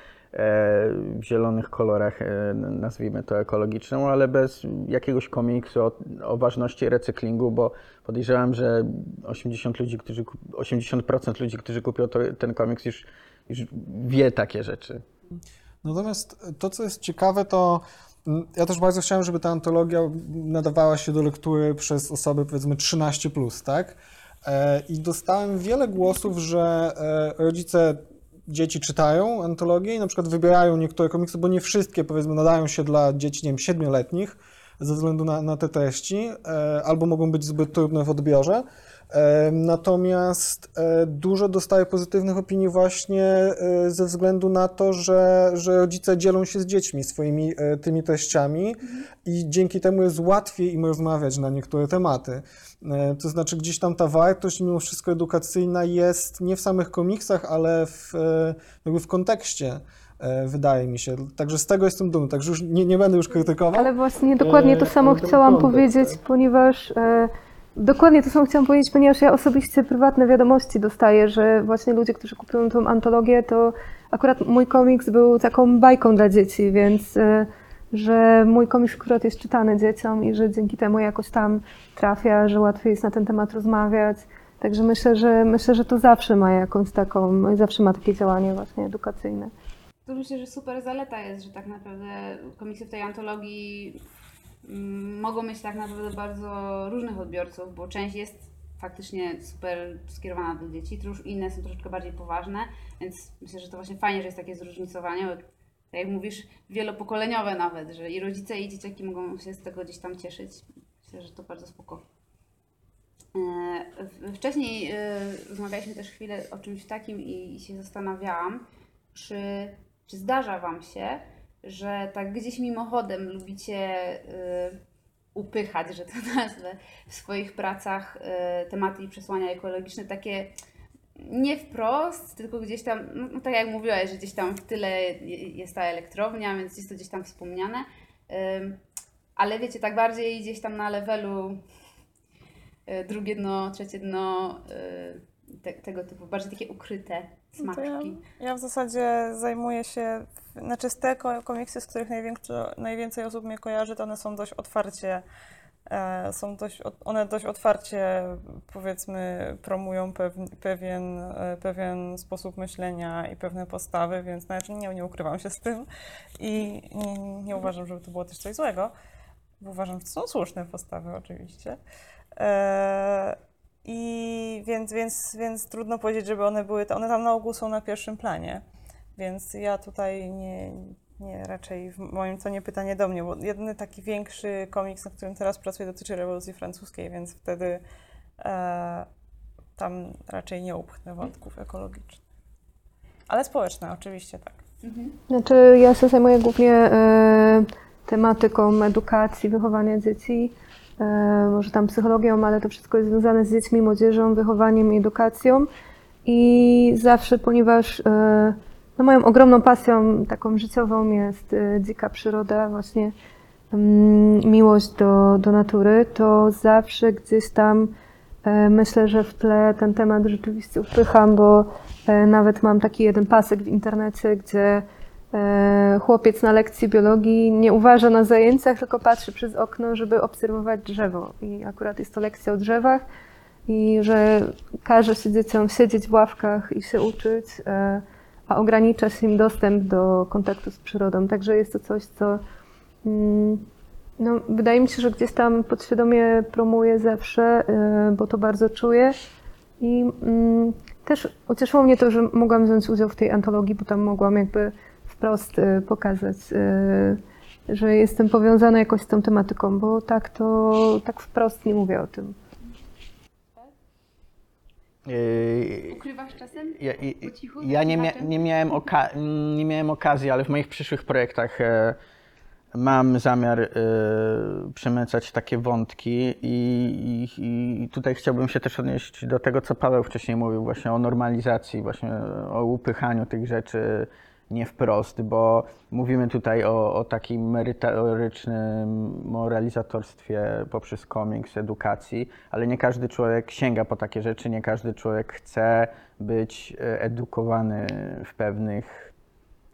zielonych kolorach, e, nazwijmy to ekologiczną, ale bez jakiegoś komiksu o, o ważności recyklingu, bo podejrzewam, że 80 ludzi, którzy, kup- 80% ludzi, którzy kupią to, ten komiks już, już wie takie rzeczy. Natomiast to, co jest ciekawe, to ja też bardzo chciałem, żeby ta antologia nadawała się do lektury przez osoby powiedzmy 13, tak? E, I dostałem wiele głosów, że e, rodzice dzieci czytają antologie i na przykład wybierają niektóre komiksy, bo nie wszystkie powiedzmy nadają się dla dzieci, nie wiem, siedmioletnich ze względu na, na te treści, e, albo mogą być zbyt trudne w odbiorze. E, Natomiast e, dużo dostaje pozytywnych opinii właśnie e, ze względu na to, że, że rodzice dzielą się z dziećmi swoimi tymi treściami i dzięki temu jest łatwiej im rozmawiać na niektóre tematy. To znaczy gdzieś tam ta wartość mimo wszystko edukacyjna jest nie w samych komiksach, ale w, jakby w kontekście, wydaje mi się. Także z tego jestem dumny, także już nie, nie będę już krytykował. Ale właśnie dokładnie to samo chciałam kontekst, powiedzieć, tak. ponieważ dokładnie to samo chciałam powiedzieć, ponieważ ja osobiście prywatne wiadomości dostaję, że właśnie ludzie, którzy kupują tą antologię, to akurat mój komiks był taką bajką dla dzieci, więc e, że mój komiks akurat jest czytany dzieciom i że dzięki temu jakoś tam trafia, że łatwiej jest na ten temat rozmawiać. Także myślę, że myślę, że to zawsze ma jakąś taką, zawsze ma takie działanie właśnie edukacyjne. To myślę, że super zaleta jest, że tak naprawdę komiksy w tej antologii mogą mieć tak naprawdę bardzo różnych odbiorców, bo część jest faktycznie super skierowana do dzieci, inne są troszeczkę bardziej poważne, więc myślę, że to właśnie fajnie, że jest takie zróżnicowanie, bo tak jak mówisz, wielopokoleniowe nawet, że i rodzice i dzieciaki mogą się z tego gdzieś tam cieszyć. Myślę, że to bardzo spoko. E, Wcześniej e, rozmawialiśmy też chwilę o czymś takim i się zastanawiałam, czy, czy zdarza Wam się, że tak gdzieś mimochodem lubicie y, upychać, że to nazwę, w swoich pracach y, tematy i przesłania ekologiczne, takie nie wprost, tylko gdzieś tam, no, no tak jak mówiłaś, że gdzieś tam w tyle je- jest ta elektrownia, więc jest to gdzieś tam wspomniane. Ale wiecie, tak bardziej gdzieś tam na levelu y, drugie dno, trzecie dno, te, tego typu, bardziej takie ukryte No to ja, smaczki. ja w zasadzie zajmuję się, znaczy z te ko- komiksy, z których najwięcej osób mnie kojarzy, to one są dość otwarcie, e, są dość, one dość otwarcie powiedzmy promują pew, pewien, e, pewien sposób myślenia i pewne postawy, więc nawet nie, nie ukrywam się z tym i nie, nie uważam, żeby to było też coś złego, uważam, że to są słuszne postawy oczywiście. E, i więc, więc, więc trudno powiedzieć, żeby one były, one tam na ogół są na pierwszym planie, więc ja tutaj nie, nie raczej w moim tonie pytanie do mnie, bo jedyny taki większy komiks, na którym teraz pracuję, dotyczy rewolucji francuskiej, więc wtedy e, tam raczej nie upchnę wątków ekologicznych. Ale społeczne oczywiście tak. Znaczy, ja się zajmuję głównie e, tematyką edukacji, wychowania dzieci, może tam psychologią, ale to wszystko jest związane z dziećmi, młodzieżą, wychowaniem i edukacją. I zawsze, ponieważ e, no moją ogromną pasją taką życiową jest e, dzika przyroda, właśnie mm, miłość do, do natury, to zawsze gdzieś tam e, myślę, że w tle ten temat rzeczywiście upycham, bo e, nawet mam taki jeden pasek w internecie, gdzie e, chłopiec na lekcji biologii nie uważa na zajęciach, tylko patrzy przez okno, żeby obserwować drzewo. I akurat jest to lekcja o drzewach i że każe się dzieciom siedzieć w ławkach i się uczyć, e, a ogranicza się im dostęp do kontaktu z przyrodą. Także jest to coś, co mm, no, wydaje mi się, że gdzieś tam podświadomie promuję zawsze, e, bo to bardzo czuję. I mm, też ucieszyło mnie to, że mogłam wziąć udział w tej antologii, bo tam mogłam jakby wprost e, pokazać, e, że jestem powiązana jakoś z tą tematyką, bo tak to tak wprost nie mówię o tym. Yy, Ukrywasz czasem? Ja, Po cichu, ja nie, mia, nie, miałem nie miałem okazji, ale w moich przyszłych projektach e, mam zamiar e, przemycać takie wątki i, i, i tutaj chciałbym się też odnieść do tego, co Paweł wcześniej mówił, właśnie o normalizacji, właśnie o upychaniu tych rzeczy nie wprost, bo mówimy tutaj o, o takim merytorycznym moralizatorstwie poprzez komiks, edukacji, ale nie każdy człowiek sięga po takie rzeczy, nie każdy człowiek chce być e, edukowany w pewnych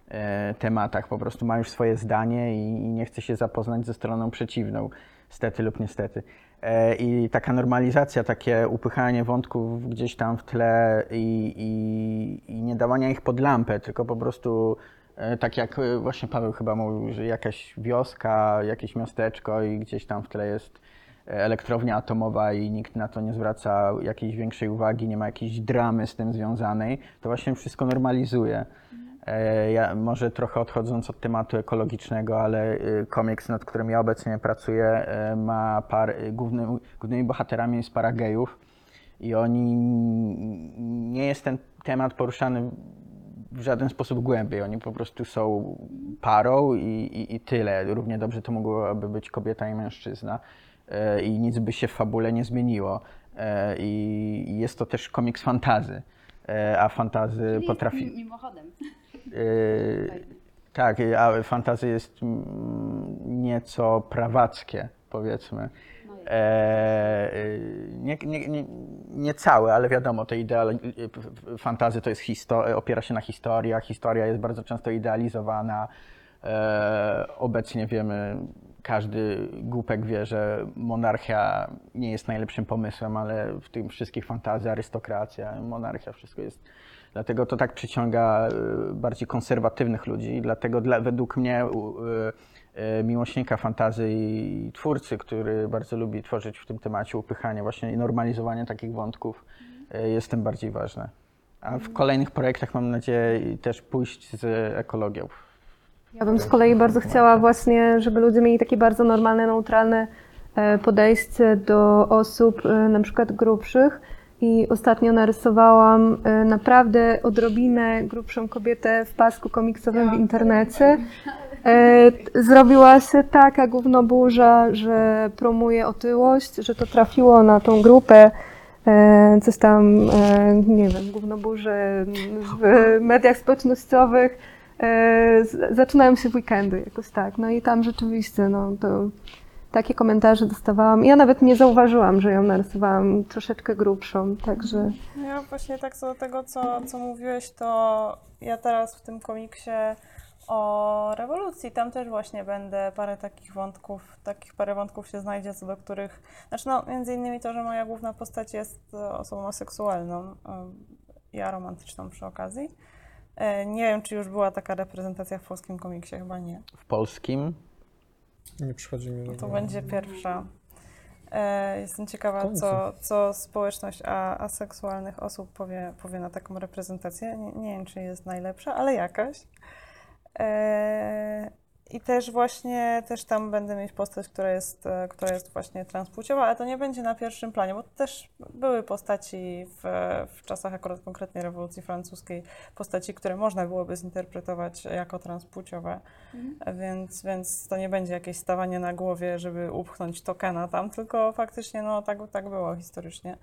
e, tematach, po prostu ma już swoje zdanie i, i nie chce się zapoznać ze stroną przeciwną, stety lub niestety. E, I taka normalizacja, takie upychanie wątków gdzieś tam w tle i, i, i nie dawania ich pod lampę, tylko po prostu e, tak jak e, właśnie Paweł chyba mówił, że jakaś wioska, jakieś miasteczko i gdzieś tam w tle jest elektrownia atomowa i nikt na to nie zwraca jakiejś większej uwagi, nie ma jakiejś dramy z tym związanej, to właśnie wszystko normalizuje. E, Ja, może trochę odchodząc od tematu ekologicznego, ale y, komiks, nad którym ja obecnie pracuję, e, ma par, główny, głównymi bohaterami jest para gejów i oni, nie jest ten temat poruszany w żaden sposób głębiej. Oni po prostu są parą i, i, i tyle. Równie dobrze to mogłaby być kobieta i mężczyzna e, i nic by się w fabule nie zmieniło. E, I jest to też komiks fantazy, e, a fantazy Czyli potrafi... mi- Mimochodem. Yy, tak, a fantazy jest mm, nieco prawackie, powiedzmy. No. E, yy, nie, nie, nie, nie całe, ale wiadomo, te ideale, yy, fantazy to jest histo- opiera się na historiach, historia jest bardzo często idealizowana. E, obecnie wiemy, każdy głupek wie, że monarchia nie jest najlepszym pomysłem, ale w tym wszystkich fantazji arystokracja, monarchia, wszystko jest Dlatego to tak przyciąga y, bardziej konserwatywnych ludzi dlatego dla, według mnie y, y, miłośnika fantazy i twórcy, który bardzo lubi tworzyć w tym temacie upychanie właśnie i normalizowanie takich wątków jest tym bardziej ważne. A w kolejnych projektach mam nadzieję też pójść z ekologią. Ja bym z kolei bardzo chciała właśnie, żeby ludzie mieli takie bardzo normalne, neutralne e, podejście do osób e, na przykład grubszych. I ostatnio narysowałam e, naprawdę odrobinę grubszą kobietę w pasku komiksowym w internecie. T- Zrobiła się taka gównoburza, że promuje otyłość, że to trafiło na tą grupę e, coś tam, nie wiem, gównoburze w mediach społecznościowych. Zaczynają się weekendy jakoś tak. No i tam rzeczywiście, no to takie komentarze dostawałam. Ja nawet nie zauważyłam, że ją narysowałam troszeczkę grubszą, także Ja właśnie tak co do tego, co, co mówiłeś, to ja teraz w tym komiksie o rewolucji, tam też właśnie będę parę takich wątków, takich parę wątków się znajdzie, co do których, znaczy no między innymi to, że moja główna postać jest e, osobą aseksualną e, i aromantyczną przy okazji. E, Nie wiem, czy już była taka reprezentacja w polskim komiksie, chyba nie. W polskim Nie przychodzi mi do To będzie pierwsza. E, Jestem ciekawa, co, co społeczność a, aseksualnych osób powie, powie na taką reprezentację. Nie, nie wiem, czy jest najlepsza, ale jakaś. E, I też właśnie, też tam będę mieć postać, która jest, e, która jest właśnie transpłciowa, ale to nie będzie na pierwszym planie, bo też były postaci w, w czasach akurat konkretnej rewolucji francuskiej, postaci, które można byłoby zinterpretować jako transpłciowe. Więc, więc to nie będzie jakieś stawanie na głowie, żeby upchnąć tokena tam, tylko faktycznie no, tak, tak było historycznie.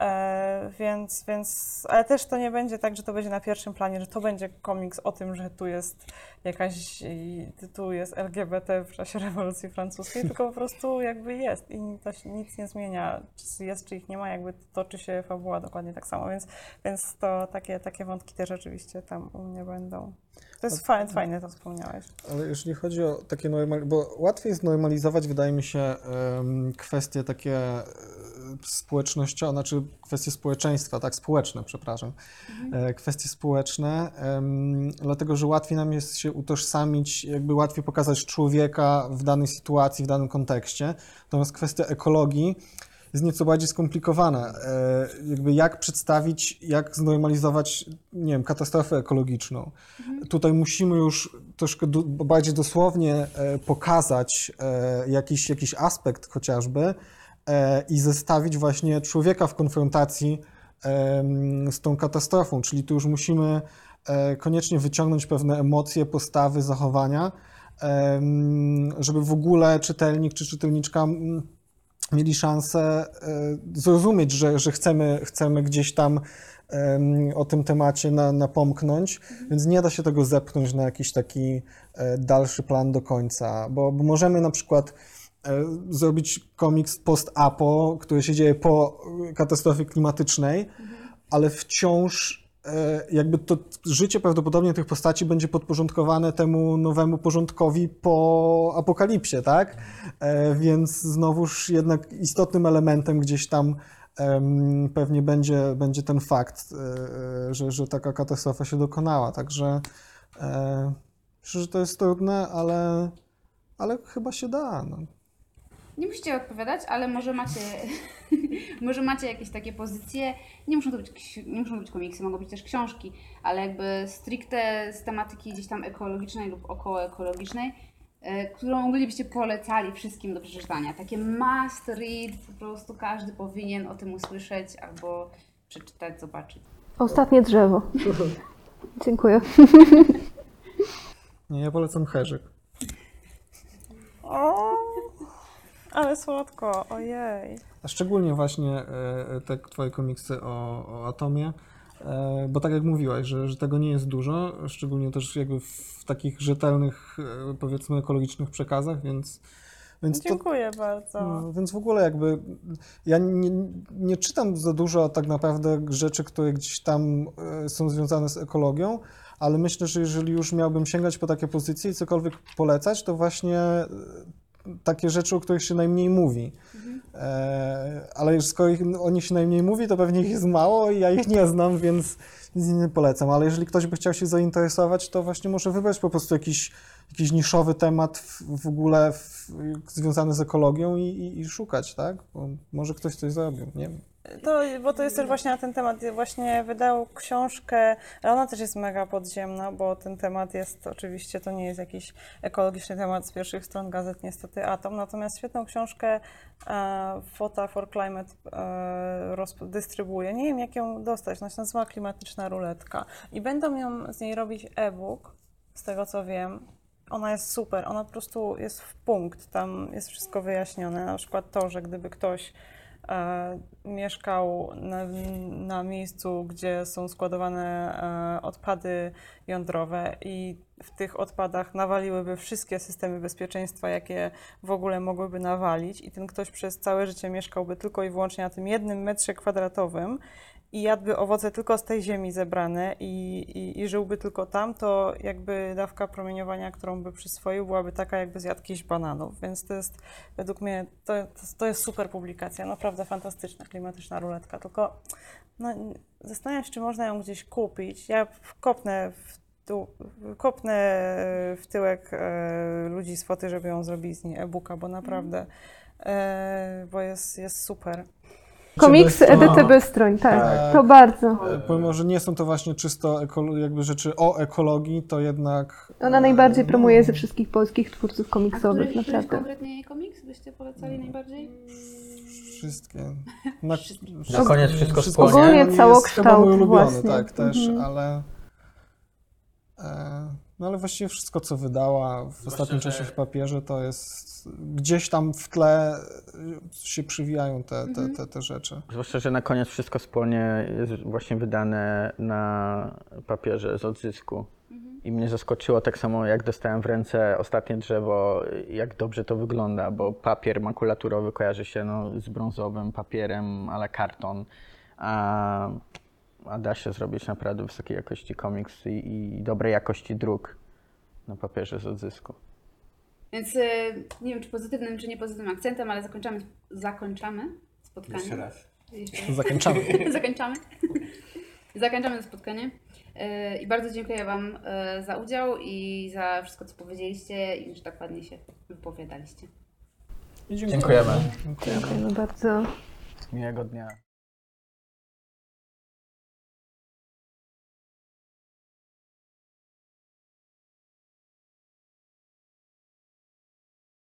E, więc, więc, ale też to nie będzie tak, że to będzie na pierwszym planie, że to będzie komiks o tym, że tu jest jakaś, tu jest LGBT w czasie rewolucji francuskiej, tylko po prostu jakby jest i to się nic nie zmienia, czy jest, czy ich nie ma, jakby toczy się fabuła dokładnie tak samo, więc, więc to takie, takie wątki też oczywiście tam u mnie będą. To jest fajne, fajne to wspomniałeś. Ale jeżeli chodzi o takie normalizowanie, bo łatwiej jest normalizować, wydaje mi się, kwestie takie społecznościowe, znaczy kwestie społeczeństwa, tak, społeczne, przepraszam, e, kwestie społeczne, dlatego, że łatwiej nam jest się utożsamić, jakby łatwiej pokazać człowieka w danej sytuacji, w danym kontekście, natomiast kwestia ekologii jest nieco bardziej skomplikowana. E, Jakby jak przedstawić, jak znormalizować, nie wiem, katastrofę ekologiczną. Tutaj musimy już troszkę do, bardziej dosłownie e, pokazać jakiś, jakiś aspekt chociażby i zestawić właśnie człowieka w konfrontacji z tą katastrofą, czyli tu już musimy e, koniecznie wyciągnąć pewne emocje, postawy, zachowania, żeby w ogóle czytelnik czy czytelniczka mieli szansę e, zrozumieć, że, że chcemy, chcemy gdzieś tam o tym temacie na, napomknąć, więc nie da się tego zepchnąć na jakiś taki e, dalszy plan do końca, bo, bo możemy na przykład e, zrobić komiks post-apo, który się dzieje po e, katastrofie klimatycznej, ale wciąż e, jakby to życie prawdopodobnie tych postaci będzie podporządkowane temu nowemu porządkowi po apokalipsie, tak? E, Więc znowuż jednak istotnym elementem gdzieś tam pewnie będzie, będzie ten fakt, e, e, że, że taka katastrofa się dokonała. Także e, myślę, że to jest trudne, ale, ale chyba się da. No. Nie musicie odpowiadać, ale może macie, może macie jakieś takie pozycje. Nie muszą, to być, nie muszą to być komiksy, mogą być też książki, ale jakby stricte z tematyki gdzieś tam ekologicznej lub około ekologicznej, e, którą bylibyście polecali wszystkim do przeczytania. Takie must read, po prostu każdy powinien o tym usłyszeć albo przeczytać, zobaczyć. Ostatnie drzewo. Dziękuję. Nie, ja polecam Herzyk. O, ale słodko, ojej. A szczególnie właśnie e, te twoje komiksy o, o atomie, e, bo tak jak mówiłaś, że, że tego nie jest dużo, szczególnie też jakby w takich rzetelnych, e, powiedzmy ekologicznych przekazach, więc, więc to, Dziękuję bardzo. no, więc w ogóle jakby ja nie, nie czytam za dużo tak naprawdę rzeczy, które gdzieś tam e, są związane z ekologią, ale myślę, że jeżeli już miałbym sięgać po takie pozycje i cokolwiek polecać, to właśnie e, takie rzeczy, o których się najmniej mówi. E, ale skoro ich, o nich się najmniej mówi, to pewnie ich jest mało i ja ich nie znam, więc nic nie polecam. Ale jeżeli ktoś by chciał się zainteresować, to właśnie może wybrać po prostu jakiś, jakiś niszowy temat w, w ogóle w, związany z ekologią i, i, i szukać, tak? Bo może ktoś coś zrobił, nie wiem. To, bo to jest też właśnie na ten temat. Właśnie wydał książkę, ale ona też jest mega podziemna, bo ten temat jest oczywiście, to nie jest jakiś ekologiczny temat z pierwszych stron gazet, niestety Atom. Natomiast świetną książkę e, Fota for Climate e, dystrybuuje. Nie wiem, jak ją dostać. Ona się nazywa Klimatyczna Ruletka. I będą ją z niej robić e-book, z tego co wiem. Ona jest super, ona po prostu jest w punkt, tam jest wszystko wyjaśnione. Na przykład to, że gdyby ktoś mieszkał na, na miejscu, gdzie są składowane e, odpady jądrowe i w tych odpadach nawaliłyby wszystkie systemy bezpieczeństwa, jakie w ogóle mogłyby nawalić i ten ktoś przez całe życie mieszkałby tylko i wyłącznie na tym jednym metrze kwadratowym i jadłby owoce tylko z tej ziemi zebrane i, i, i żyłby tylko tam, to jakby dawka promieniowania, którą by przyswoił, byłaby taka, jakby zjadł kiś bananów. Więc to jest, według mnie, to, to, jest super publikacja, naprawdę fantastyczna, klimatyczna ruletka. Tylko no, zastanawiam się, czy można ją gdzieś kupić. Ja kopnę w, tu, kopnę w tyłek e, ludzi z foty, żeby ją zrobić z niej e-booka, bo naprawdę, e, bo jest, jest super. Komiksy Bystroń. Edyty Bystroń, tak, Tak. to bardzo. E, Pomimo, że nie są to właśnie czysto jakby rzeczy o ekologii, to jednak... Ona e, najbardziej no, promuje ze wszystkich polskich twórców A komiksowych, któryś, któryś naprawdę. konkretnie komiks byście polecali najbardziej? Wszystkie. Na, Na koniec wszystko spłonie. Ogólnie całokształt ulubiony, własny. tak, też, Mhm. ale... E, no ale właściwie wszystko, co wydała w ostatnim czasie w papierze, to jest... Gdzieś tam w tle się przywijają te, te, te, te rzeczy. Zwłaszcza, że na koniec wszystko spłonie jest właśnie wydane na papierze z odzysku. I mnie zaskoczyło tak samo, jak dostałem w ręce ostatnie drzewo, jak dobrze to wygląda, bo papier makulaturowy kojarzy się no, z brązowym papierem, ale karton. A, a da się zrobić naprawdę wysokiej jakości komiks i, i dobrej jakości druk na papierze z odzysku. Więc y, nie wiem, czy pozytywnym, czy niepozytywnym akcentem, ale zakończamy, zakończamy spotkanie. Jeszcze raz. Jeszcze Zakończamy. Zakończamy. Zakończamy to spotkanie. Y, I bardzo dziękuję Wam y, za udział i za wszystko, co powiedzieliście i że tak ładnie się wypowiadaliście. I Dziękujemy. Dziękujemy bardzo. Miłego dnia.